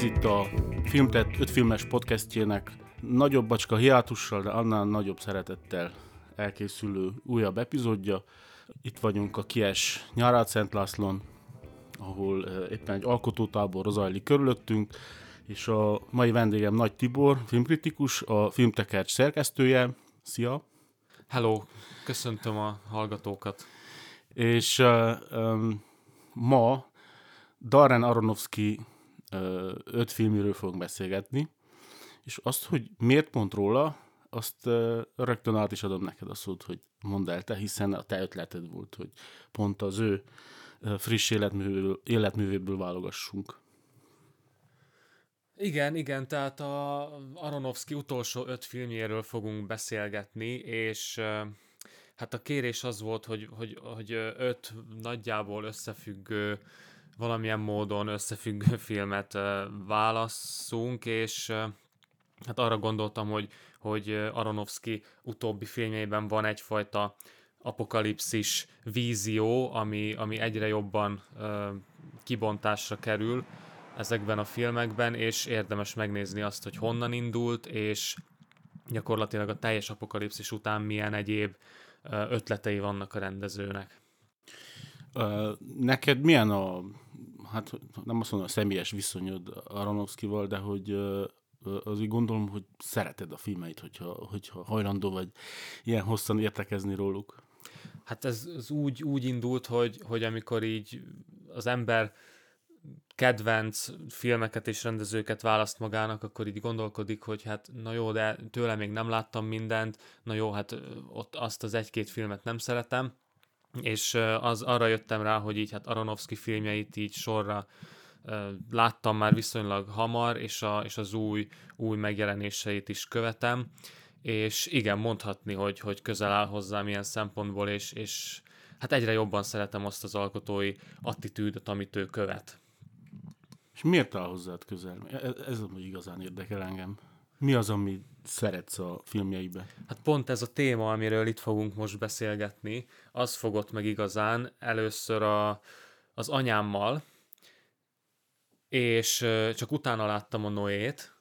Ez itt a Filmtett 5 filmes podcastjének nagyobb bacska hiátussal, de annál nagyobb szeretettel elkészülő újabb epizódja. Itt vagyunk a Kies nyarát Szent Lászlón, ahol eh, éppen egy alkotótábor zajlik körülöttünk, és a mai vendégem Nagy Tibor, filmkritikus, a Filmtekercs szerkesztője. Szia! Hello! Köszöntöm a hallgatókat! És uh, um, ma Darren Aronofsky öt filmről fogunk beszélgetni, és azt, hogy miért pont róla, azt rögtön át is adom neked a szót, hogy mondd el te, hiszen a te ötleted volt, hogy pont az ő friss életművéből, életművéből válogassunk. Igen, igen, tehát a Aronofsky utolsó öt filmjéről fogunk beszélgetni, és hát a kérés az volt, hogy, hogy, hogy öt nagyjából összefüggő, valamilyen módon összefüggő filmet válasszunk, és hát arra gondoltam, hogy, hogy Aronofsky utóbbi filmjeiben van egyfajta apokalipszis vízió, ami, ami egyre jobban kibontásra kerül, ezekben a filmekben, és érdemes megnézni azt, hogy honnan indult, és gyakorlatilag a teljes apokalipszis után milyen egyéb ötletei vannak a rendezőnek. Neked milyen a, hát nem azt mondom, a személyes viszonyod Aronofsky-val, de hogy uh, azért gondolom, hogy szereted a filmeit, hogyha, hogyha hajlandó vagy ilyen hosszan értekezni róluk. Hát ez, ez úgy, úgy indult, hogy, hogy amikor így az ember kedvenc filmeket és rendezőket választ magának, akkor így gondolkodik, hogy hát na jó, de tőle még nem láttam mindent, na jó, hát ott azt az egy-két filmet nem szeretem, és az arra jöttem rá, hogy így hát Aronofsky filmjeit így sorra láttam már viszonylag hamar, és, a, és az új, új megjelenéseit is követem, és igen, mondhatni, hogy, hogy közel áll hozzám ilyen szempontból, és, és hát egyre jobban szeretem azt az alkotói attitűdöt, amit ő követ. És miért áll hozzád közel? Ez, ez ami igazán érdekel engem. Mi az, ami szeretsz a filmjeibe? Hát pont ez a téma, amiről itt fogunk most beszélgetni, az fogott meg igazán először a, az anyámmal, és csak utána láttam a Noét,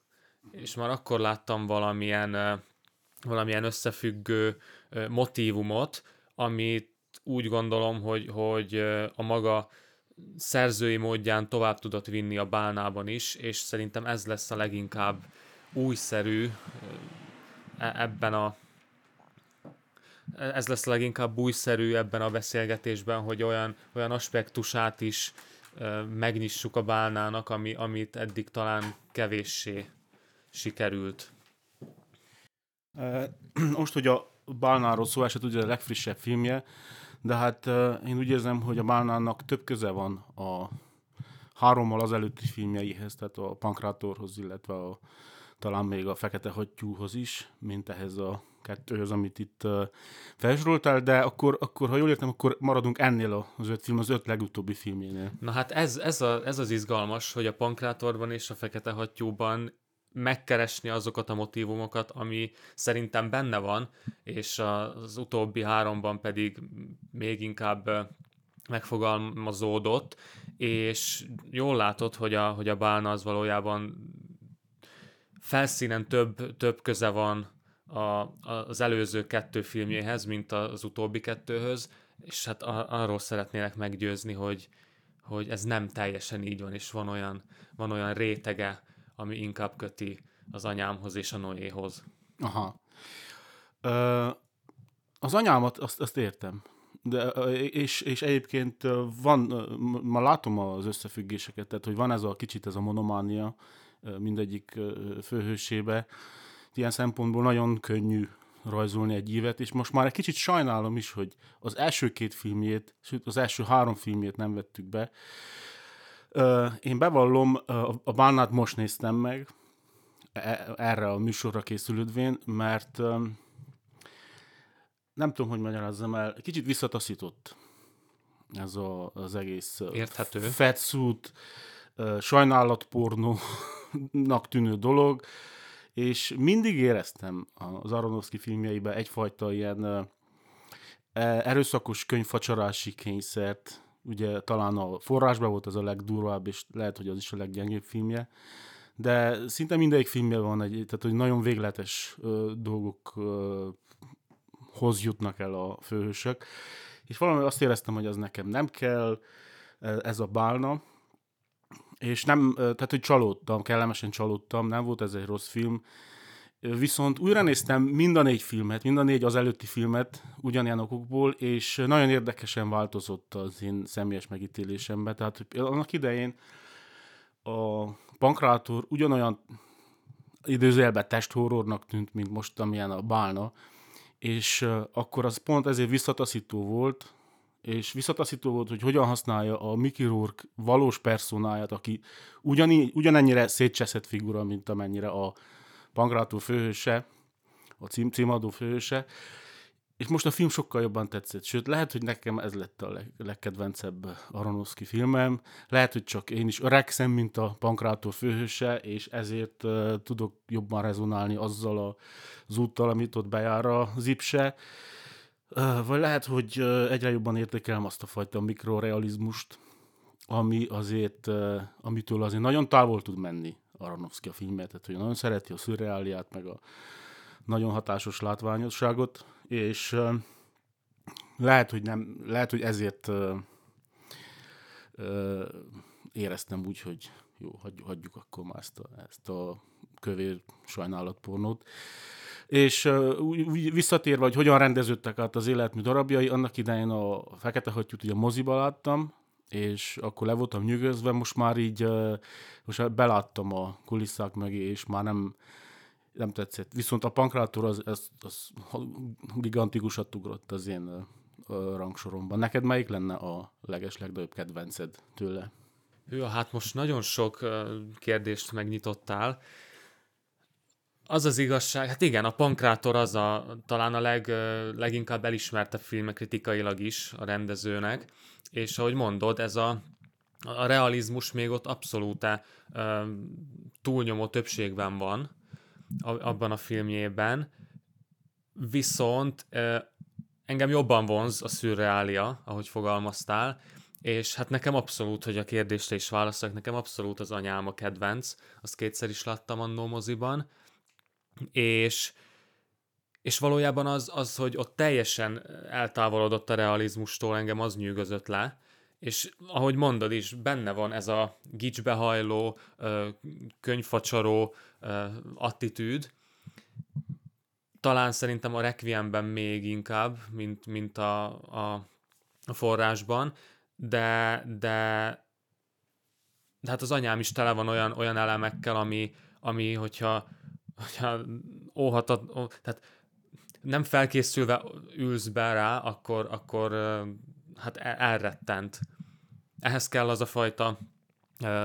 és már akkor láttam valamilyen, valamilyen összefüggő motívumot, amit úgy gondolom, hogy, hogy a maga szerzői módján tovább tudott vinni a bálnában is, és szerintem ez lesz a leginkább újszerű e, ebben a ez lesz leginkább újszerű ebben a beszélgetésben, hogy olyan, olyan aspektusát is megnyissuk a bálnának, ami, amit eddig talán kevéssé sikerült. Most, hogy a bálnáról szó esett, ugye a legfrissebb filmje, de hát én úgy érzem, hogy a Bálnának több köze van a hárommal az előtti filmjeihez, tehát a Pankrátorhoz, illetve a, talán még a Fekete Hattyúhoz is, mint ehhez a kettőhöz, amit itt felsoroltál, de akkor, akkor, ha jól értem, akkor maradunk ennél az öt film, az öt legutóbbi filmjénél. Na hát ez, ez, a, ez az izgalmas, hogy a Pankrátorban és a Fekete Hattyúban megkeresni azokat a motivumokat, ami szerintem benne van, és az utóbbi háromban pedig még inkább megfogalmazódott, és jól látod, hogy a, hogy a bálna az valójában felszínen több, több köze van a, az előző kettő filmjéhez, mint az utóbbi kettőhöz, és hát arról szeretnélek meggyőzni, hogy, hogy ez nem teljesen így van, és van olyan, van olyan rétege ami inkább köti az anyámhoz és a Noéhoz. Aha. Ö, az anyámat azt, azt értem. De, és, és egyébként van, ma látom az összefüggéseket, tehát hogy van ez a kicsit ez a monománia mindegyik főhősébe. Ilyen szempontból nagyon könnyű rajzolni egy évet, és most már egy kicsit sajnálom is, hogy az első két filmjét, sőt az első három filmjét nem vettük be, én bevallom, a bánát most néztem meg, e, erre a műsorra készülődvén, mert nem tudom, hogy magyarázzam el, kicsit visszataszított ez a, az egész Érthető. fetszút, sajnálatpornónak tűnő dolog, és mindig éreztem az Aronofsky filmjeiben egyfajta ilyen erőszakos könyvfacsarási kényszert, ugye talán a forrásban volt az a legdurvább, és lehet, hogy az is a leggyengébb filmje, de szinte mindegyik filmje van egy, tehát hogy nagyon végletes ö, dolgok ö, hoz jutnak el a főhősök, és valami azt éreztem, hogy az nekem nem kell, ez a bálna, és nem, tehát hogy csalódtam, kellemesen csalódtam, nem volt ez egy rossz film, Viszont újra néztem mind a négy filmet, mind a négy az előtti filmet ugyanilyen okokból, és nagyon érdekesen változott az én személyes megítélésemben. Tehát annak idején a Pankrátor ugyanolyan időzélben testhorrornak tűnt, mint most, amilyen a Bálna, és akkor az pont ezért visszataszító volt, és visszataszító volt, hogy hogyan használja a Mickey Rourke valós personáját, aki ugyaní, ugyanennyire szétcseszett figura, mint amennyire a Pankrátor főhőse, a cím, címadó főhőse, és most a film sokkal jobban tetszett, sőt, lehet, hogy nekem ez lett a leg, legkedvencebb Aronofsky filmem, lehet, hogy csak én is öregszem, mint a Pankrátor főhőse, és ezért uh, tudok jobban rezonálni azzal a, az úttal, amit ott bejár a zipse, vagy lehet, hogy egyre jobban értékelem azt a fajta mikrorealizmust, ami azért, amitől azért nagyon távol tud menni Aronofsky a filmet, tehát hogy nagyon szereti a szürreáliát, meg a nagyon hatásos látványosságot, és lehet, hogy nem, lehet, hogy ezért éreztem úgy, hogy jó, hagy, hagyjuk akkor már ezt a, ezt a kövér sajnálatpornót. És visszatérve, hogy hogyan rendeződtek át az életmű darabjai, annak idején a Fekete Hattyút ugye moziba láttam, és akkor le voltam nyűgözve, most már így, most beláttam a kulisszák mögé, és már nem, nem tetszett. Viszont a pankrátor az, az, az gigantikusat ugrott az én rangsoromban. Neked melyik lenne a leges legnagyobb kedvenced tőle? Ő, hát most nagyon sok kérdést megnyitottál. Az az igazság, hát igen, a Pankrátor az a, talán a leg, leginkább elismertebb filme kritikailag is a rendezőnek, és ahogy mondod, ez a, a realizmus még ott abszolút túlnyomó többségben van abban a filmjében, viszont engem jobban vonz a szürreália, ahogy fogalmaztál, és hát nekem abszolút, hogy a kérdésre is válaszolok, nekem abszolút az anyám a kedvenc, azt kétszer is láttam annó moziban, és, és valójában az, az, hogy ott teljesen eltávolodott a realizmustól, engem az nyűgözött le, és ahogy mondod is, benne van ez a gicsbehajló, könyvfacsaró attitűd, talán szerintem a Requiemben még inkább, mint, mint a, a, a forrásban, de, de, de hát az anyám is tele van olyan, olyan elemekkel, ami, ami hogyha, hogyha óhatat, ó, tehát nem felkészülve ülsz be rá, akkor, akkor hát e, elrettent. Ehhez kell az a fajta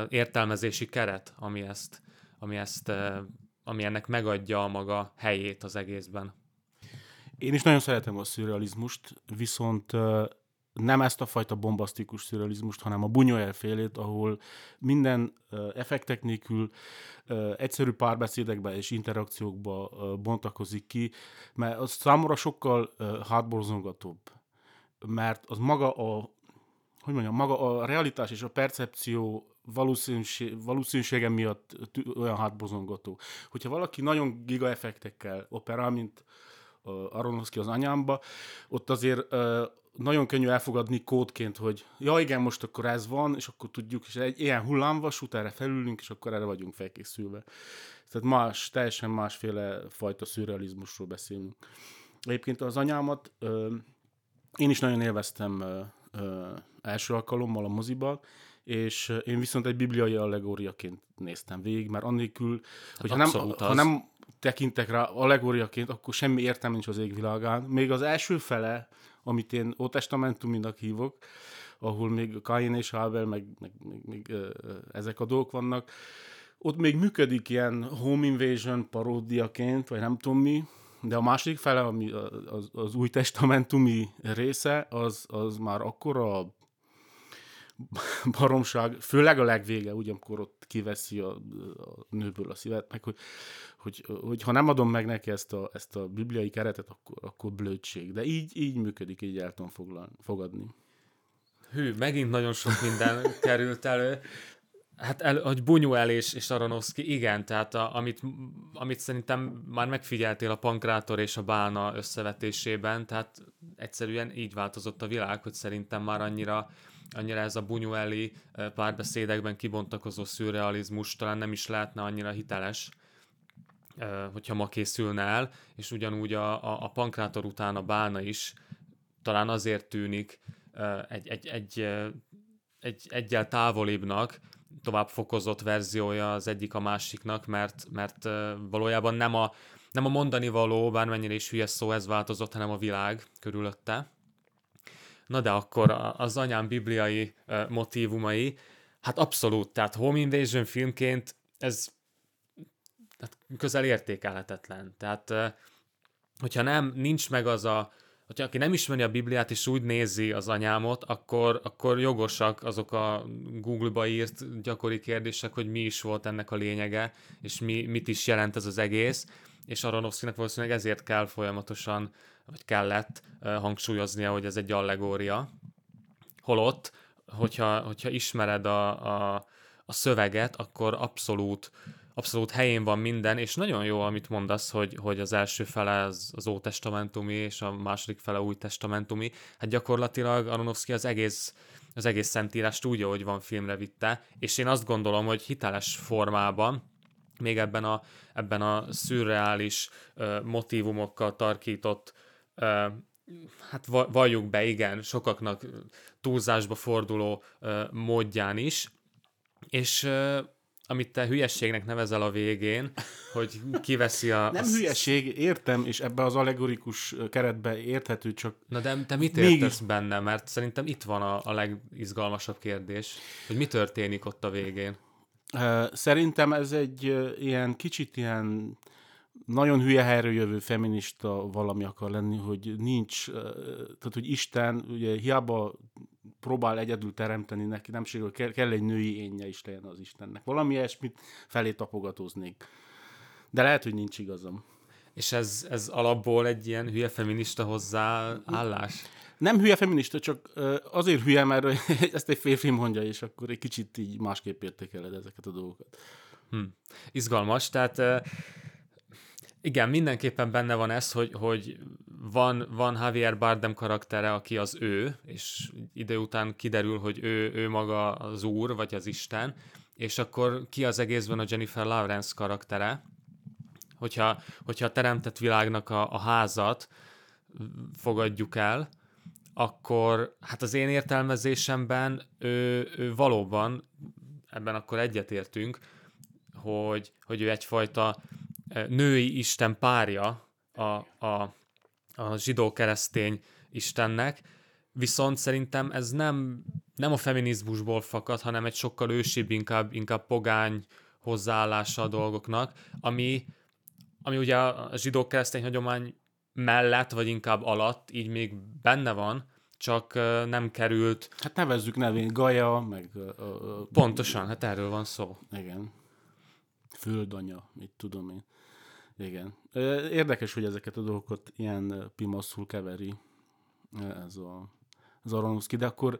értelmezési keret, ami ezt, ami ezt ami ennek megadja a maga helyét az egészben. Én is nagyon szeretem a szürrealizmust, viszont nem ezt a fajta bombasztikus szürrealizmust, hanem a Buñuel félét, ahol minden effektek nélkül egyszerű párbeszédekbe és interakciókba bontakozik ki, mert az számomra sokkal hátborzongatóbb. Mert az maga a, hogy mondjam, maga a realitás és a percepció valószínűség, valószínűsége miatt olyan hátbozongató. Hogyha valaki nagyon giga effektekkel operál, mint Aronofsky az anyámba, ott azért nagyon könnyű elfogadni kódként, hogy ja igen, most akkor ez van, és akkor tudjuk, és egy ilyen hullámvasút, erre felülünk, és akkor erre vagyunk felkészülve. Tehát más, teljesen másféle fajta szürrealizmusról beszélünk. Egyébként az anyámat ö, én is nagyon élveztem ö, ö, első alkalommal a moziba, és én viszont egy bibliai allegóriaként néztem végig, mert annélkül, hát hogy ha nem, ha nem tekintek rá allegóriaként, akkor semmi értem nincs az égvilágán. Még az első fele, amit én Ótestamentuminak hívok, ahol még Cain és Abel, meg, meg, meg, meg ezek a dolgok vannak, ott még működik ilyen home invasion paródiaként, vagy nem tudom mi, de a másik fele, ami az, az új testamentumi része, az, az már akkora baromság, főleg a legvége, ugye, amikor ott kiveszi a, a nőből a szívet, meg hogy, hogy, hogy, ha nem adom meg neki ezt a, ezt a bibliai keretet, akkor, akkor blödség. De így, így működik, így el tudom foglalni, fogadni. Hű, megint nagyon sok minden került elő. Hát, el, hogy Bunyuel és, és Aronofsky, igen, tehát a, amit, amit szerintem már megfigyeltél a Pankrátor és a Bálna összevetésében, tehát egyszerűen így változott a világ, hogy szerintem már annyira, annyira ez a Bunyueli párbeszédekben kibontakozó szürrealizmus talán nem is lehetne annyira hiteles, hogyha ma készülne el, és ugyanúgy a, a, a Pankrátor után a Bálna is talán azért tűnik egy, egy, egy, egy egyel távolibbnak, tovább fokozott verziója az egyik a másiknak, mert, mert valójában nem a, nem a mondani való, bármennyire is hülye szó ez változott, hanem a világ körülötte. Na de akkor az anyám bibliai motivumai, hát abszolút, tehát Home Invasion filmként ez hát közel értékelhetetlen. Tehát hogyha nem, nincs meg az a, hogyha aki nem ismeri a Bibliát és úgy nézi az anyámot, akkor, akkor jogosak azok a Google-ba írt gyakori kérdések, hogy mi is volt ennek a lényege, és mi, mit is jelent ez az egész, és Aronofskynek valószínűleg ezért kell folyamatosan, vagy kellett hangsúlyoznia, hogy ez egy allegória. Holott, hogyha, hogyha ismered a, a, a szöveget, akkor abszolút abszolút helyén van minden, és nagyon jó, amit mondasz, hogy, hogy az első fele az, az ótestamentumi, és a második fele új testamentumi. Hát gyakorlatilag Aronofsky az egész, az egész szentírást úgy, ahogy van filmre vitte, és én azt gondolom, hogy hiteles formában, még ebben a, ebben a szürreális uh, motivumokkal tarkított uh, hát valljuk be, igen, sokaknak túlzásba forduló uh, módján is, és uh, amit te hülyességnek nevezel a végén, hogy kiveszi a... Nem a... hülyeség, értem, és ebbe az allegorikus keretbe érthető, csak... Na de te mit értesz mégis... benne? Mert szerintem itt van a, a legizgalmasabb kérdés, hogy mi történik ott a végén. Szerintem ez egy ilyen kicsit ilyen nagyon hülye helyről jövő feminista valami akar lenni, hogy nincs, tehát hogy Isten ugye hiába próbál egyedül teremteni, neki nem segül, kell, kell egy női énje is legyen az Istennek. Valami ilyesmit felé tapogatóznék. De lehet, hogy nincs igazam. És ez, ez alapból egy ilyen hülye feminista hozzáállás? Nem hülye feminista, csak azért hülye, mert ezt egy férfi mondja, és akkor egy kicsit így másképp értékeled ezeket a dolgokat. Hm. Izgalmas, tehát igen, mindenképpen benne van ez, hogy, hogy van, van Javier Bardem karaktere, aki az ő, és idő után kiderül, hogy ő, ő maga az úr, vagy az Isten, és akkor ki az egészben a Jennifer Lawrence karaktere, hogyha, hogyha a teremtett világnak a, a házat fogadjuk el, akkor hát az én értelmezésemben ő, ő valóban, ebben akkor egyetértünk, hogy, hogy ő egyfajta női isten párja a, a, a zsidó-keresztény istennek, viszont szerintem ez nem, nem a feminizmusból fakad, hanem egy sokkal ősibb, inkább, inkább pogány hozzáállása a dolgoknak, ami, ami ugye a zsidó-keresztény hagyomány mellett, vagy inkább alatt így még benne van, csak nem került... Hát nevezzük nevén Gaja, meg... Uh, Pontosan, hát erről van szó. Igen. Földanya, mit tudom én. Igen. Érdekes, hogy ezeket a dolgokat ilyen pimaszul keveri ez a, az Aronofsky, de akkor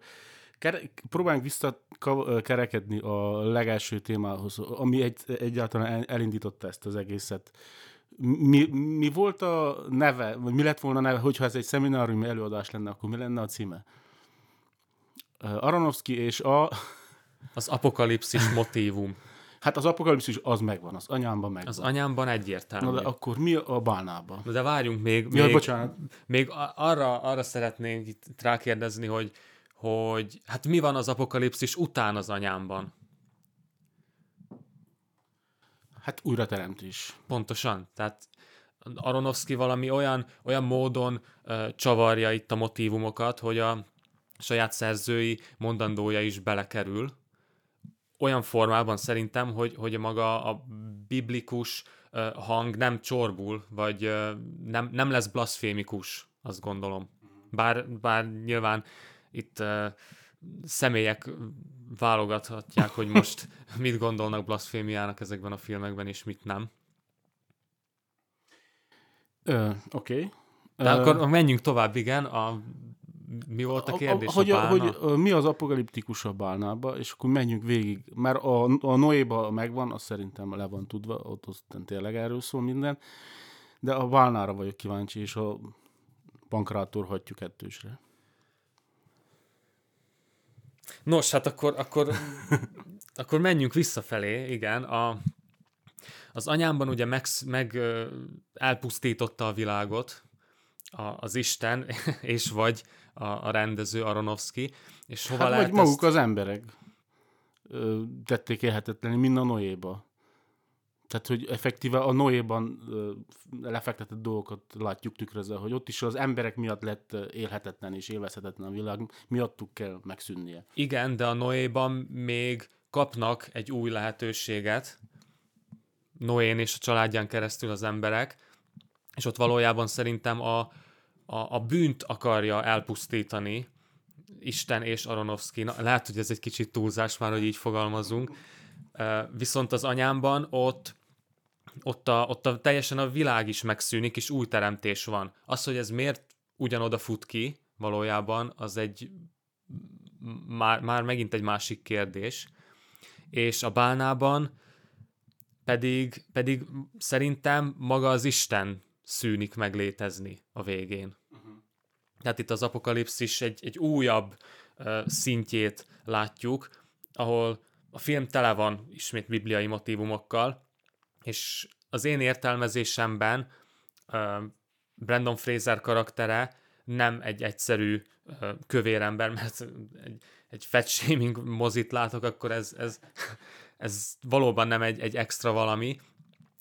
kere, próbáljunk visszakerekedni a legelső témához, ami egy, egyáltalán elindította ezt az egészet. Mi, mi volt a neve, vagy mi lett volna a neve, hogyha ez egy szeminárium előadás lenne, akkor mi lenne a címe? Aronofsky és a... Az apokalipszis motívum. Hát az apokalipszis az megvan, az anyámban megvan. Az anyámban egyértelmű. Na de akkor mi a bálnában? De várjunk még. Ja, még, bocsánat. Még arra, arra szeretnénk itt rákérdezni, hogy, hogy hát mi van az apokalipszis után az anyámban? Hát újrateremtés. Pontosan. Tehát Aronofsky valami olyan, olyan módon uh, csavarja itt a motivumokat, hogy a saját szerzői mondandója is belekerül, olyan formában szerintem, hogy, hogy maga a biblikus uh, hang nem csorbul, vagy uh, nem, nem lesz blasfémikus, azt gondolom. Bár, bár nyilván itt uh, személyek válogathatják, hogy most mit gondolnak blasfémiának ezekben a filmekben, és mit nem. Oké. Okay. De uh, akkor menjünk tovább, igen, a mi volt a kérdés? A, hogy, a hogy, mi az apokaliptikus a bálnába, és akkor menjünk végig. Mert a, a Noéba megvan, az szerintem le van tudva, ott, ott tényleg erről szól minden. De a bálnára vagyok kíváncsi, és a pankrátor hagyjuk kettősre. Nos, hát akkor, akkor, akkor menjünk visszafelé, igen. A, az anyámban ugye meg, meg elpusztította a világot a, az Isten, és vagy a, a rendező Aronofsky. És hova hát lehet maguk ezt... az emberek tették élhetetlenül, mind a Noéba. Tehát, hogy effektíve a Noéban lefektetett dolgokat látjuk tükrözve, hogy ott is az emberek miatt lett élhetetlen és élvezhetetlen a világ, miattuk kell megszűnnie. Igen, de a Noéban még kapnak egy új lehetőséget, Noén és a családján keresztül az emberek, és ott valójában szerintem a, a, a bűnt akarja elpusztítani Isten és Aronofsky. Na, lehet, hogy ez egy kicsit túlzás már, hogy így fogalmazunk. Viszont az anyámban ott ott, a, ott a, teljesen a világ is megszűnik, és új teremtés van. Az, hogy ez miért ugyanoda fut ki, valójában, az egy már, már megint egy másik kérdés. És a bálnában pedig, pedig szerintem maga az Isten szűnik meg létezni a végén. Uh-huh. Tehát itt az apokalipszis egy, egy újabb uh, szintjét látjuk, ahol a film tele van ismét bibliai motivumokkal, és az én értelmezésemben uh, Brandon Fraser karaktere nem egy egyszerű uh, kövér ember, mert egy, egy fat shaming mozit látok, akkor ez, ez, ez valóban nem egy, egy extra valami,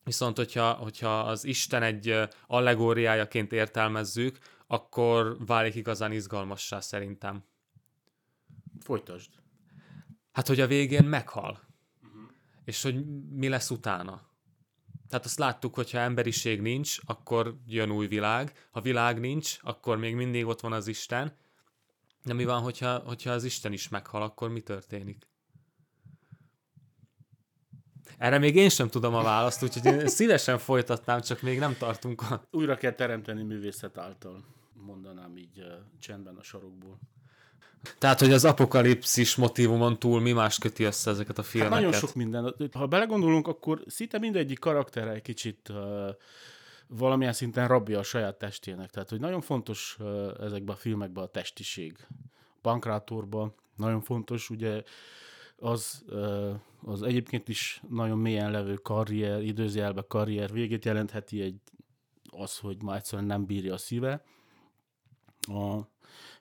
viszont hogyha, hogyha az Isten egy allegóriájaként értelmezzük, akkor válik igazán izgalmassá szerintem. Folytasd. Hát, hogy a végén meghal. Uh-huh. És hogy mi lesz utána. Tehát azt láttuk, hogy ha emberiség nincs, akkor jön új világ. Ha világ nincs, akkor még mindig ott van az Isten. De mi van, hogyha, hogyha az Isten is meghal, akkor mi történik? Erre még én sem tudom a választ, úgyhogy én szívesen folytatnám, csak még nem tartunk a... Újra kell teremteni művészet által, mondanám így csendben a sarokból. Tehát, hogy az apokalipszis motivumon túl mi más köti össze ezeket a filmeket? Hát nagyon sok minden. Ha belegondolunk, akkor szinte mindegyik karakter egy kicsit uh, valamilyen szinten rabja a saját testének. Tehát, hogy nagyon fontos uh, ezekben a filmekben a testiség. Pankrátorban nagyon fontos, ugye az, az egyébként is nagyon mélyen levő karrier, időzjelbe karrier végét jelentheti egy az, hogy már egyszerűen nem bírja a szíve. A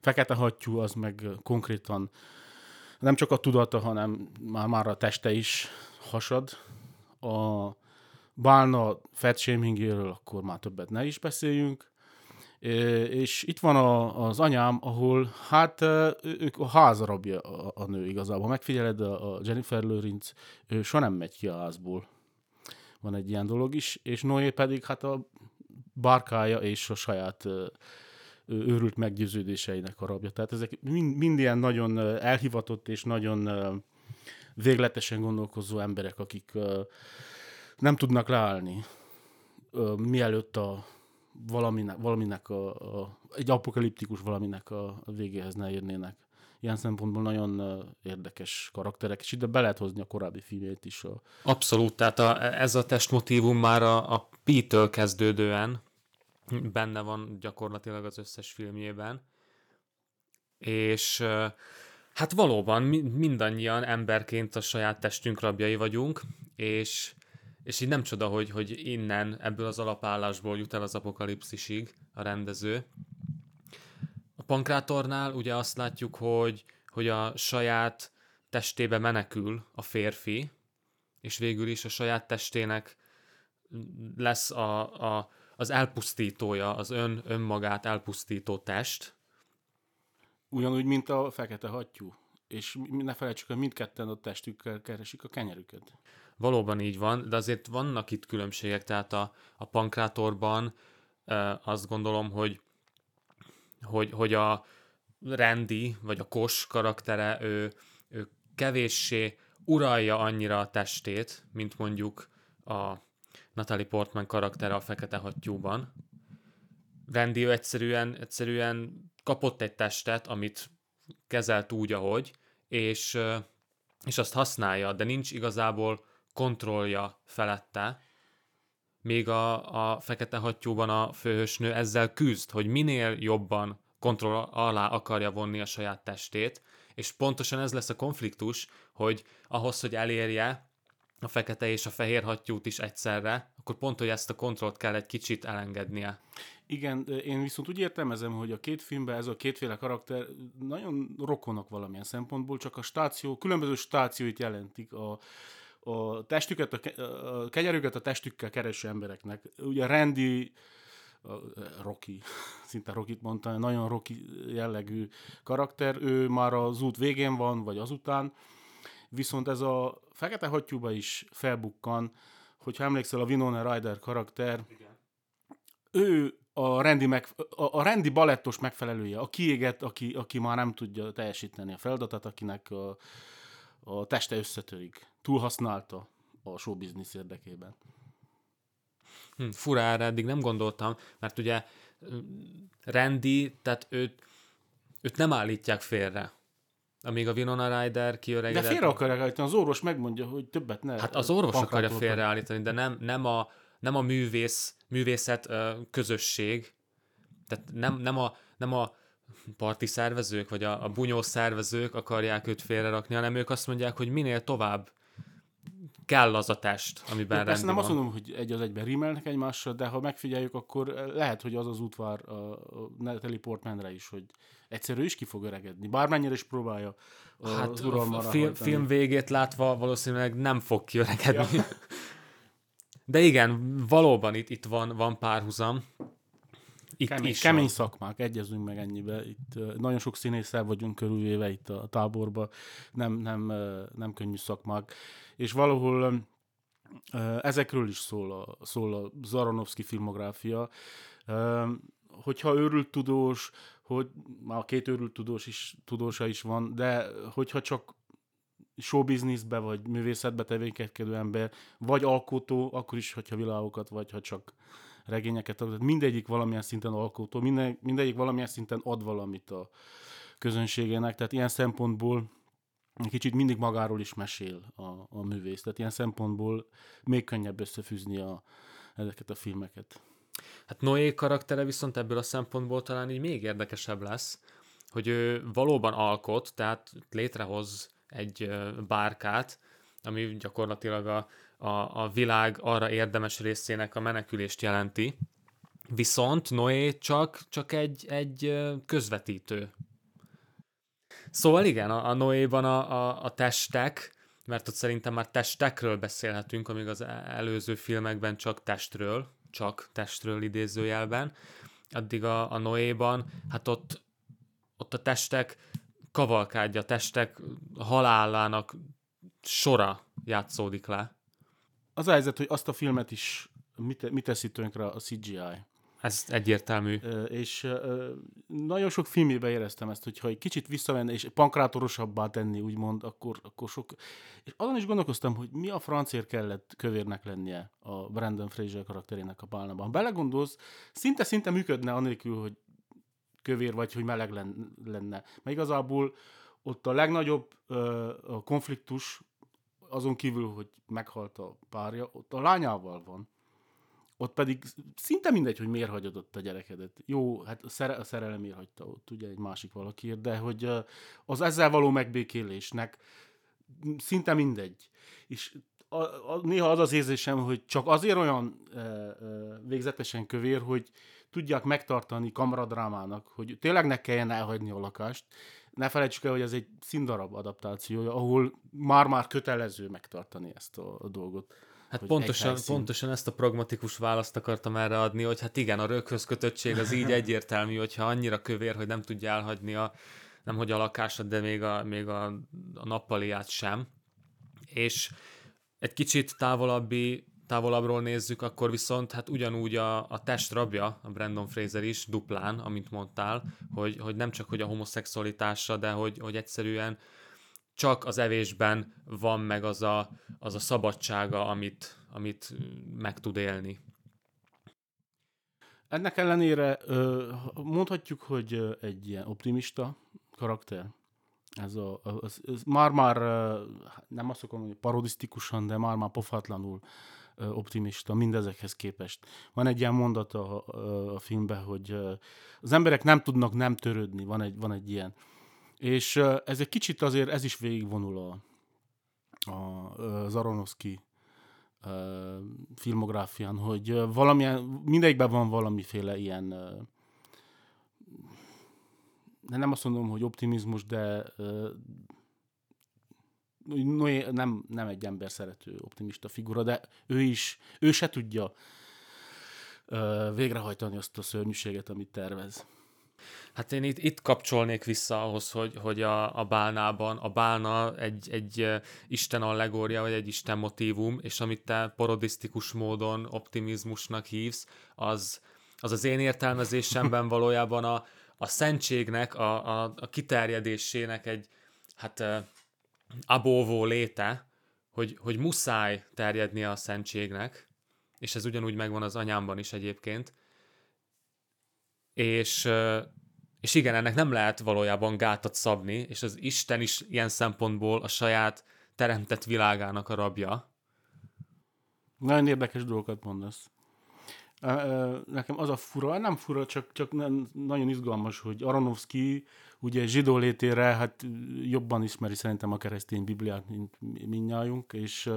fekete hattyú az meg konkrétan nem csak a tudata, hanem már, már a teste is hasad. A bálna fat akkor már többet ne is beszéljünk. És itt van a, az anyám, ahol hát ők a házarabja a, a nő igazából. Megfigyeled a, Jennifer Lawrence, ő soha nem megy ki a házból. Van egy ilyen dolog is, és Noé pedig hát a bárkája és a saját őrült meggyőződéseinek a rabja. Tehát ezek mind, mind ilyen nagyon elhivatott és nagyon végletesen gondolkozó emberek, akik nem tudnak leállni, mielőtt a valaminek, valaminek a, a, egy apokaliptikus valaminek a, végéhez ne érnének. Ilyen szempontból nagyon érdekes karakterek, és ide be lehet hozni a korábbi filmét is. Abszolút, tehát a, ez a testmotívum már a, a P-től kezdődően benne van gyakorlatilag az összes filmjében. És hát valóban mindannyian emberként a saját testünk rabjai vagyunk, és, és így nem csoda, hogy, hogy innen, ebből az alapállásból jut el az apokalipszisig a rendező. A pankrátornál ugye azt látjuk, hogy, hogy a saját testébe menekül a férfi, és végül is a saját testének lesz a, a az elpusztítója, az ön, önmagát elpusztító test. Ugyanúgy, mint a fekete hattyú. És ne felejtsük, hogy mindketten a testükkel keresik a kenyerüket. Valóban így van, de azért vannak itt különbségek, tehát a, a pankrátorban e, azt gondolom, hogy, hogy, hogy a Randy, vagy a Kos karaktere, ő, ő kevéssé uralja annyira a testét, mint mondjuk a Natalie Portman karaktere a Fekete Hattyúban. Randy egyszerűen, egyszerűen kapott egy testet, amit kezelt úgy, ahogy, és, és azt használja, de nincs igazából kontrollja felette, még a, a Fekete Hattyúban a főhősnő ezzel küzd, hogy minél jobban kontroll alá akarja vonni a saját testét, és pontosan ez lesz a konfliktus, hogy ahhoz, hogy elérje a fekete és a fehér hattyút is egyszerre, akkor pont, hogy ezt a kontrollt kell egy kicsit elengednie. Igen, én viszont úgy értelmezem, hogy a két filmben ez a kétféle karakter nagyon rokonok valamilyen szempontból, csak a stáció, különböző stációit jelentik a, a testüket, a, a kenyerüket a testükkel kereső embereknek. Ugye Randy, Rocky, szinte Rocky mondta, nagyon Rocky jellegű karakter, ő már az út végén van, vagy azután, viszont ez a Fekete Hattyúba is felbukkan, hogyha emlékszel a Winona Ryder karakter, Igen. ő a rendi, meg, a, a rendi balettos megfelelője, a kiéget, aki, aki már nem tudja teljesíteni a feladatát, akinek a, a teste összetörik. Túlhasználta a showbiznisz érdekében. Hm, fura erre eddig nem gondoltam, mert ugye Randy, tehát őt, őt nem állítják félre. Amíg a Winona Ryder kiöregedett. De félre akarják állítani, az orvos megmondja, hogy többet ne. Hát az orvos akarja félreállítani, de nem, nem, a, nem a művész, művészet közösség, tehát nem, nem, a, nem a parti szervezők, vagy a, a bunyó szervezők akarják őt félrerakni, hanem ők azt mondják, hogy minél tovább kell az a test, amiben Persze nem van. azt mondom, hogy egy az egyben rímelnek egymással, de ha megfigyeljük, akkor lehet, hogy az az útvár a, a Natalie Portmanre is, hogy egyszerű is ki fog öregedni. Bármennyire is próbálja hát a film, film végét látva valószínűleg nem fog kiöregedni. Ja. De igen, valóban itt, itt van, van párhuzam. Itt kemény, is kemény szakmák, egyezünk meg ennyibe. Itt uh, nagyon sok színésszel vagyunk körülvéve itt a táborban, nem, nem, uh, nem könnyű szakmák. És valahol uh, ezekről is szól a, szól a Zaranovszki filmográfia. Uh, hogyha őrült tudós, hogy már a két őrült tudós is, tudósa is van, de hogyha csak showbizniszbe, vagy művészetbe tevékenykedő ember, vagy alkotó, akkor is, hogyha világokat, vagy ha csak regényeket, tehát mindegyik valamilyen szinten alkotó, minden, mindegyik valamilyen szinten ad valamit a közönségének, tehát ilyen szempontból kicsit mindig magáról is mesél a, a művész, tehát ilyen szempontból még könnyebb összefűzni a, ezeket a filmeket. Hát Noé karaktere viszont ebből a szempontból talán így még érdekesebb lesz, hogy ő valóban alkot, tehát létrehoz egy bárkát, ami gyakorlatilag a, a, a világ arra érdemes részének a menekülést jelenti. Viszont Noé csak, csak egy, egy közvetítő. Szóval igen, a, a Noéban a, a, a testek, mert ott szerintem már testekről beszélhetünk, amíg az előző filmekben csak testről, csak testről idézőjelben, addig a, a Noéban, hát ott, ott a testek kavalkádja, testek halálának sora játszódik le. Az a helyzet, hogy azt a filmet is mit, mit teszi tönkre a CGI. Ez egyértelmű. És nagyon sok filmében éreztem ezt, hogyha egy kicsit visszavenne és pankrátorosabbá tenni, úgymond, akkor, akkor sok... És azon is gondolkoztam, hogy mi a francért kellett kövérnek lennie a Brandon Fraser karakterének a pálnában. Ha belegondolsz, szinte-szinte működne anélkül, hogy kövér vagy, hogy meleg lenne. Mert igazából ott a legnagyobb a konfliktus, azon kívül, hogy meghalt a párja, ott a lányával van ott pedig szinte mindegy, hogy miért hagyod ott a gyerekedet. Jó, hát a, szere, a szerelemért hagyta ott, ugye egy másik valakiért, de hogy az ezzel való megbékélésnek szinte mindegy. És a, a, néha az az érzésem, hogy csak azért olyan e, e, végzetesen kövér, hogy tudják megtartani kamaradrámának, hogy tényleg ne kelljen elhagyni a lakást. Ne felejtsük el, hogy ez egy színdarab adaptációja, ahol már-már kötelező megtartani ezt a, a dolgot. Hát pontosan, pontosan ezt a pragmatikus választ akartam erre adni, hogy hát igen, a röghöz kötöttség az így egyértelmű, hogyha annyira kövér, hogy nem tudja elhagyni a, nem hogy a lakását, de még a, még a, a nappaliát sem. És egy kicsit távolabbi, távolabbról nézzük, akkor viszont hát ugyanúgy a, a test rabja, a Brandon Fraser is duplán, amint mondtál, hogy, hogy nem csak hogy a homoszexualitása, de hogy, hogy egyszerűen csak az evésben van meg az a, az a szabadsága, amit, amit meg tud élni. ennek ellenére mondhatjuk, hogy egy ilyen optimista karakter. Ez a, az, ez már-már nem azt akarom, hogy parodisztikusan, de már-már pofátlanul optimista mindezekhez képest. Van egy ilyen mondata a, a filmben, hogy az emberek nem tudnak nem törődni, van egy, van egy ilyen. És ez egy kicsit azért, ez is végigvonul a, a, az Aronofsky filmográfián, hogy valamilyen, mindegyikben van valamiféle ilyen de nem azt mondom, hogy optimizmus, de Noé nem, nem egy ember szerető optimista figura, de ő is, ő se tudja végrehajtani azt a szörnyűséget, amit tervez. Hát én itt, itt kapcsolnék vissza ahhoz, hogy, hogy a, a bálnában, a bálna egy, egy Isten allegória, vagy egy Isten motívum, és amit te parodisztikus módon optimizmusnak hívsz, az az, az én értelmezésemben valójában a, a szentségnek, a, a, a kiterjedésének egy, hát abóvó léte, hogy, hogy muszáj terjednie a szentségnek, és ez ugyanúgy megvan az anyámban is egyébként, és, és igen, ennek nem lehet valójában gátat szabni, és az Isten is ilyen szempontból a saját teremtett világának a rabja. Nagyon érdekes dolgokat mondasz. Nekem az a fura, nem fura, csak, csak nem, nagyon izgalmas, hogy Aronofsky ugye zsidó létére hát jobban ismeri szerintem a keresztény Bibliát, mint minnyájunk, és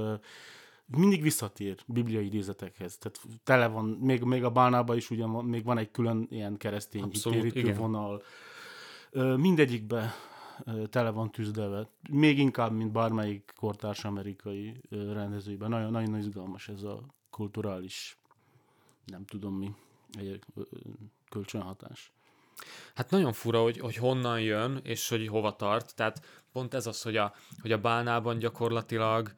mindig visszatér bibliai idézetekhez. Tehát tele van, még, még a bálnában is ugye még van egy külön ilyen keresztény Abszolút, vonal. Mindegyikbe tele van tűzdelve. Még inkább, mint bármelyik kortárs amerikai rendezőben. Nagyon, nagyon izgalmas ez a kulturális, nem tudom mi, egy kölcsönhatás. Hát nagyon fura, hogy, hogy honnan jön, és hogy hova tart. Tehát pont ez az, hogy a, hogy a bálnában gyakorlatilag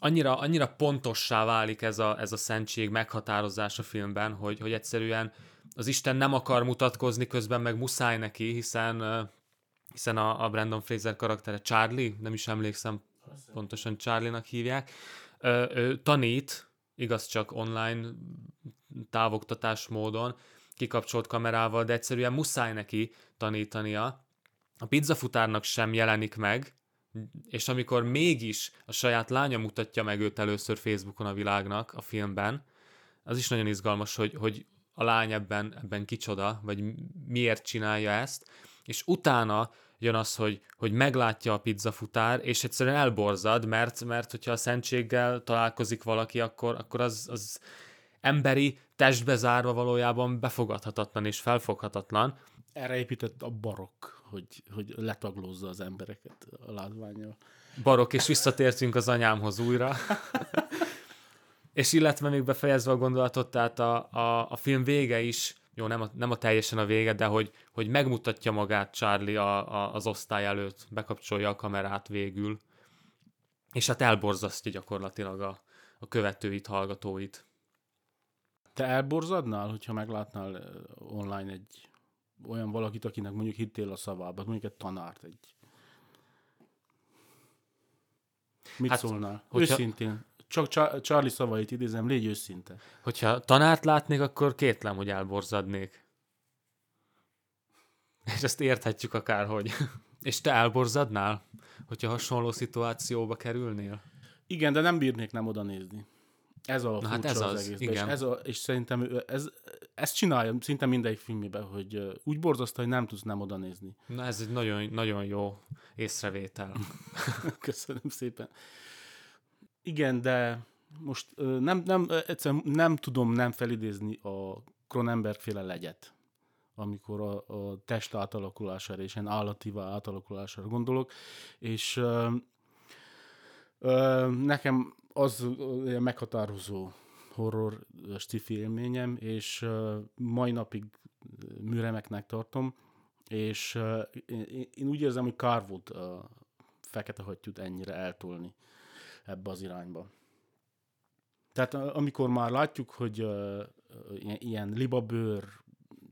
annyira, annyira pontossá válik ez a, ez a szentség meghatározás a filmben, hogy, hogy egyszerűen az Isten nem akar mutatkozni, közben meg muszáj neki, hiszen hiszen a, a Brandon Fraser karaktere Charlie, nem is emlékszem pontosan Charlie-nak hívják, ő, tanít, igaz csak online távoktatás módon, kikapcsolt kamerával, de egyszerűen muszáj neki tanítania. A pizzafutárnak sem jelenik meg, és amikor mégis a saját lánya mutatja meg őt először Facebookon a világnak a filmben, az is nagyon izgalmas, hogy, hogy a lány ebben, ebben kicsoda, vagy miért csinálja ezt, és utána jön az, hogy, hogy meglátja a pizzafutár, és egyszerűen elborzad, mert, mert hogyha a szentséggel találkozik valaki, akkor, akkor az, az emberi, testbe zárva valójában befogadhatatlan és felfoghatatlan. Erre épített a barokk, hogy, hogy letaglózza az embereket a látványjal. Barokk, és visszatértünk az anyámhoz újra. és illetve még befejezve a gondolatot, tehát a, a, a film vége is, jó, nem a, nem a teljesen a vége, de hogy, hogy megmutatja magát Charlie a, a, az osztály előtt, bekapcsolja a kamerát végül, és hát elborzasztja gyakorlatilag a, a követőit, hallgatóit. Te elborzadnál, hogyha meglátnál online egy olyan valakit, akinek mondjuk hittél a szavába, mondjuk egy tanárt, egy... Mit hát, szólnál? Hogyha... Őszintén. Csak Charlie szavait idézem, légy őszinte. Hogyha tanárt látnék, akkor kétlem, hogy elborzadnék. És ezt érthetjük akárhogy. És te elborzadnál, hogyha hasonló szituációba kerülnél? Igen, de nem bírnék nem oda nézni. Ez a Na hát ez az, az egész. Igen. És, ez a, és szerintem ez, ezt csinálja szinte mindegyik filmében, hogy úgy borzasztó, hogy nem tudsz nem oda nézni. Na ez egy nagyon, nagyon jó észrevétel. Köszönöm szépen. Igen, de most nem, nem, egyszerűen nem tudom nem felidézni a Cronenberg féle legyet, amikor a, a test átalakulására és ilyen állativá átalakulására gondolok, és ö, ö, nekem az olyan meghatározó horror stifi élményem, és uh, mai napig műremeknek tartom, és uh, én, én úgy érzem, hogy kár volt a fekete hattyút ennyire eltolni ebbe az irányba. Tehát amikor már látjuk, hogy uh, ilyen, libabőr,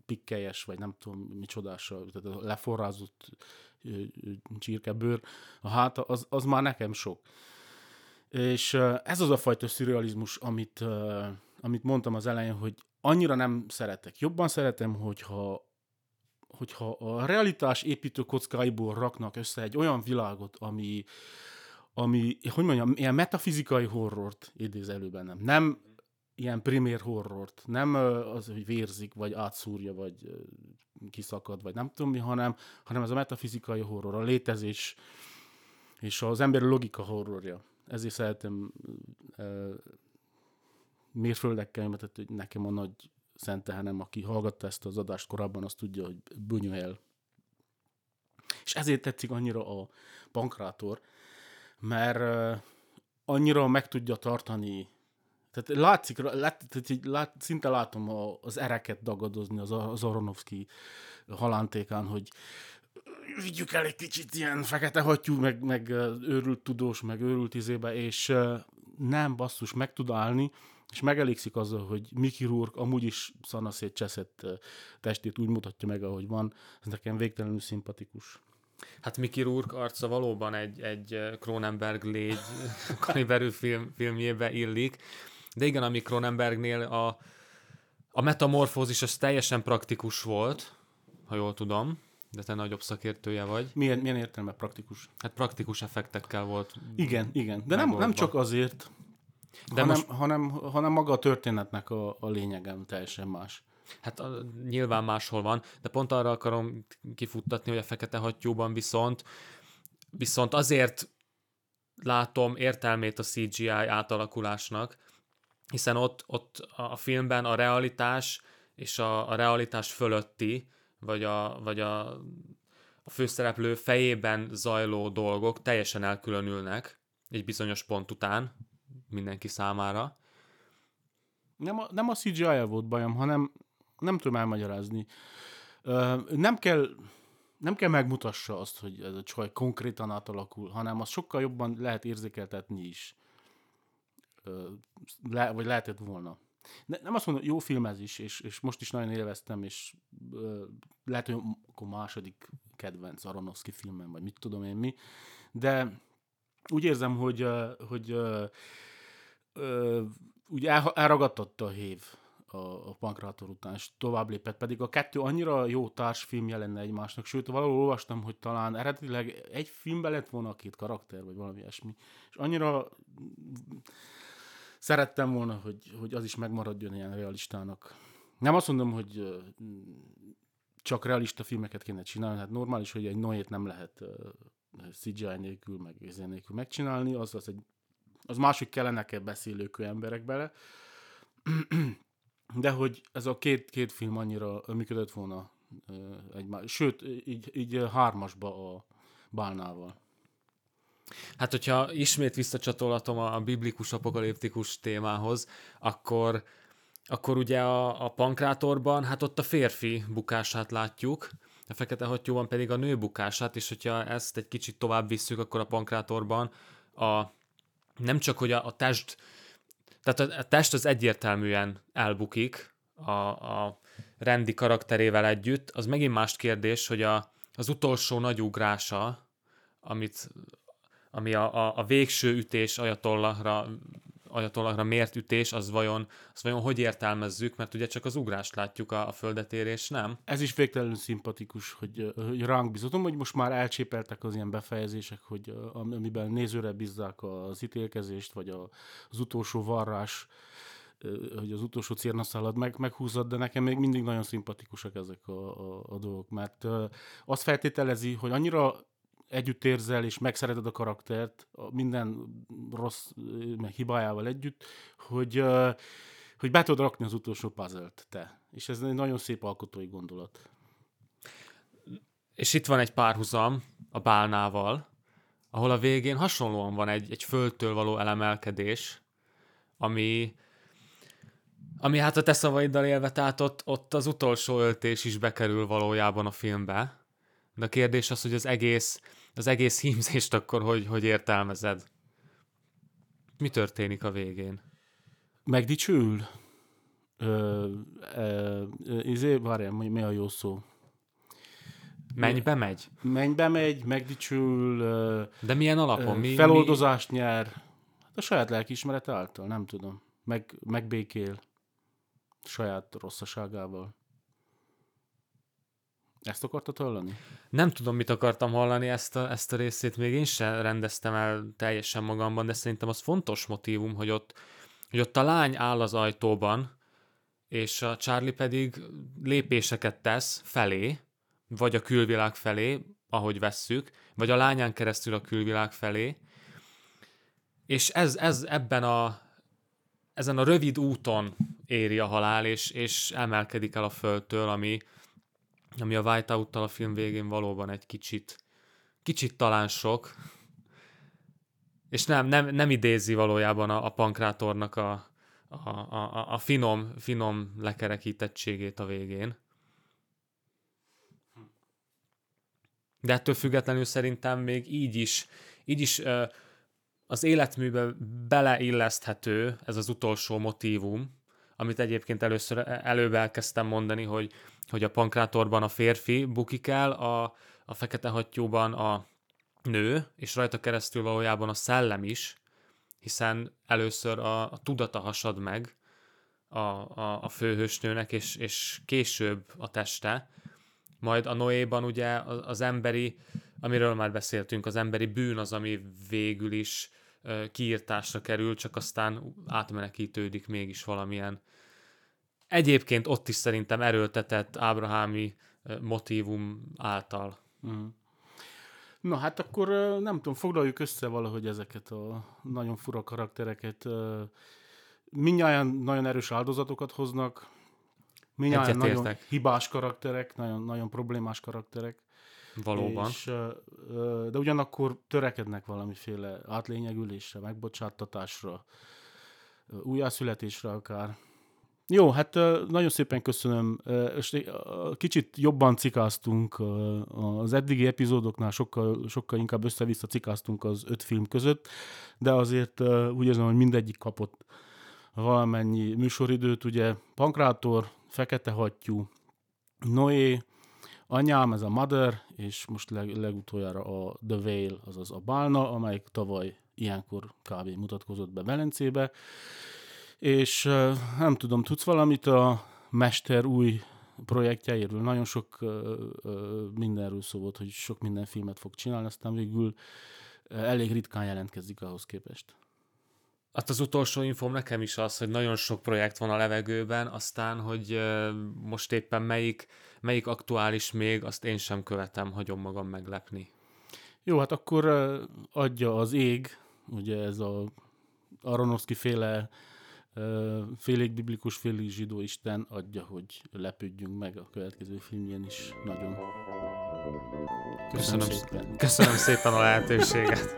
pikkelyes, vagy nem tudom micsodással, tehát a leforrázott uh, csirkebőr, a háta, az, az már nekem sok. És ez az a fajta szürrealizmus, amit, amit mondtam az elején, hogy annyira nem szeretek. Jobban szeretem, hogyha, hogyha a realitás építő kockáiból raknak össze egy olyan világot, ami, ami hogy mondjam, ilyen metafizikai horrort idéz elő bennem. Nem ilyen primér horrort. Nem az, hogy vérzik, vagy átszúrja, vagy kiszakad, vagy nem tudom mi, hanem, hanem ez a metafizikai horror, a létezés és az emberi logika horrorja. Ezért szeretem uh, mérföldekkel, mert hogy nekem a nagy szentehenem, aki hallgatta ezt az adást korábban, azt tudja, hogy Buñuel. És ezért tetszik annyira a pankrátor, mert annyira meg tudja tartani tehát látszik, lát, tehát lát, szinte látom a, az ereket dagadozni az, az Aronofsky halántékán, hogy vigyük el egy kicsit ilyen fekete hattyú, meg, meg őrült tudós, meg őrült izébe, és nem basszus, meg tud állni, és megelégszik azzal, hogy Mickey Rourke amúgy is szanaszét cseszett testét úgy mutatja meg, ahogy van. Ez nekem végtelenül szimpatikus. Hát Mickey Rourke arca valóban egy, egy Cronenberg légy kaliberű film, filmjébe illik, de igen, a Cronenbergnél a, a metamorfózis az teljesen praktikus volt, ha jól tudom, de te nagyobb szakértője vagy. Milyen, milyen értelme praktikus? Hát praktikus effektekkel volt. Igen, igen, de nem, nem csak azért, de hanem, most... hanem, hanem maga a történetnek a, a lényegem teljesen más. Hát a, nyilván máshol van, de pont arra akarom kifuttatni, hogy a fekete hattyúban viszont viszont azért látom értelmét a CGI átalakulásnak, hiszen ott, ott a filmben a realitás és a, a realitás fölötti, vagy a, vagy a, a főszereplő fejében zajló dolgok teljesen elkülönülnek egy bizonyos pont után mindenki számára. Nem a, nem a CGI-ja volt bajom, hanem nem tudom elmagyarázni. Nem kell nem kell megmutassa azt, hogy ez a csaj konkrétan átalakul, hanem azt sokkal jobban lehet érzékeltetni is le, vagy lehetett volna. Ne, nem azt mondom, jó film ez is, és, és most is nagyon élveztem, és ö, lehet, hogy akkor második kedvenc Aronofsky filmem, vagy mit tudom én mi, de úgy érzem, hogy, ö, hogy ö, ö, úgy el, elragadtatta a hév a, a Pankrátor után, és tovább lépett, pedig a kettő annyira jó társfilmje lenne egymásnak, sőt, valahol olvastam, hogy talán eredetileg egy filmben lett volna a két karakter, vagy valami ilyesmi, és annyira szerettem volna, hogy, hogy az is megmaradjon ilyen realistának. Nem azt mondom, hogy csak realista filmeket kéne csinálni, hát normális, hogy egy Noét nem lehet CGI nélkül, meg ezért nélkül megcsinálni, az, az, egy, az másik kellene kell beszélőkő emberek bele, de hogy ez a két, két film annyira működött volna egymás, sőt, így, így hármasba a Bálnával. Hát, hogyha ismét visszacsatolhatom a biblikus apokaliptikus témához, akkor, akkor ugye a, a pankrátorban, hát ott a férfi bukását látjuk, a fekete hattyúban pedig a nő bukását, és hogyha ezt egy kicsit tovább visszük, akkor a pankrátorban a, nem csak, hogy a, a test, tehát a, a test az egyértelműen elbukik a, a rendi karakterével együtt, az megint más kérdés, hogy a, az utolsó nagy ugrása, amit ami a, a, a végső ütés ajatollahra, ajatollahra mért ütés, az vajon, az vajon hogy értelmezzük, mert ugye csak az ugrást látjuk a, a földetérés, nem? Ez is végtelenül szimpatikus, hogy, hogy ránk bizotom, hogy most már elcsépeltek az ilyen befejezések, hogy amiben nézőre bízzák az ítélkezést, vagy az utolsó varrás, hogy az utolsó cérnaszálad meg, meghúzod, de nekem még mindig nagyon szimpatikusak ezek a, a, a dolgok, mert azt feltételezi, hogy annyira együtt érzel, és megszereted a karaktert, minden rossz, meg hibájával együtt, hogy, hogy be tudod rakni az utolsó puzzle te. És ez egy nagyon szép alkotói gondolat. És itt van egy párhuzam a bálnával, ahol a végén hasonlóan van egy, egy földtől való elemelkedés, ami, ami hát a te szavaiddal élve, tehát ott, ott az utolsó öltés is bekerül valójában a filmbe. De a kérdés az, hogy az egész, az egész hímzést akkor hogy, hogy értelmezed? Mi történik a végén? Megdicsül? Ö, ö, izé, várjál, mi a jó szó? Mennybe megy? Mennybe megy, megdicsül. De milyen alapon? Mi, feloldozást mi... nyer. Hát a saját lelkiismeret által, nem tudom. Meg, megbékél. saját rosszaságával. Ezt akartad hallani? Nem tudom, mit akartam hallani, ezt a, ezt a részét még én sem rendeztem el teljesen magamban, de szerintem az fontos motivum, hogy ott, hogy ott a lány áll az ajtóban, és a Charlie pedig lépéseket tesz felé, vagy a külvilág felé, ahogy vesszük, vagy a lányán keresztül a külvilág felé, és ez, ez ebben a, ezen a rövid úton éri a halál, és, és emelkedik el a földtől, ami, ami a Whiteout-tal a film végén valóban egy kicsit, kicsit talán sok, és nem, nem, nem idézi valójában a, a pankrátornak a, a, a, a finom, finom lekerekítettségét a végén. De ettől függetlenül szerintem még így is, így is az életműbe beleilleszthető ez az utolsó motívum, amit egyébként először előbb elkezdtem mondani, hogy, hogy a pankrátorban a férfi bukik el, a, a fekete hattyúban a nő, és rajta keresztül valójában a szellem is, hiszen először a, a tudata hasad meg a, a, a főhősnőnek, és, és később a teste. Majd a Noéban ugye az, emberi, amiről már beszéltünk, az emberi bűn az, ami végül is kiírtásra kerül, csak aztán átmenekítődik mégis valamilyen. Egyébként ott is szerintem erőltetett ábrahámi motívum által. Mm. Na hát akkor nem tudom, foglaljuk össze valahogy ezeket a nagyon fura karaktereket. Mindjárt nagyon erős áldozatokat hoznak, mindjárt nagyon hibás karakterek, nagyon, nagyon problémás karakterek. Valóban. És, de ugyanakkor törekednek valamiféle átlényegülésre, megbocsáttatásra, újjászületésre akár. Jó, hát nagyon szépen köszönöm. Kicsit jobban cikáztunk az eddigi epizódoknál, sokkal, sokkal inkább össze-vissza cikáztunk az öt film között, de azért úgy érzem, hogy mindegyik kapott valamennyi műsoridőt. Ugye Pankrátor, Fekete Hattyú, Noé, Anyám, ez a Mother, és most leg, legutoljára a The Whale, azaz a Bálna, amelyik tavaly ilyenkor kb. mutatkozott be Velencébe. És nem tudom, tudsz valamit a Mester új projektjeiről? Nagyon sok mindenről szó volt, hogy sok minden filmet fog csinálni, aztán végül elég ritkán jelentkezik ahhoz képest. Hát az utolsó infom nekem is az, hogy nagyon sok projekt van a levegőben, aztán, hogy most éppen melyik, melyik aktuális még, azt én sem követem, hagyom magam meglepni. Jó, hát akkor adja az ég, ugye ez a Aronofsky féle félig biblikus, félig zsidó Isten adja, hogy lepődjünk meg a következő filmjén is nagyon. Köszönöm, köszönöm szépen, köszönöm szépen a lehetőséget.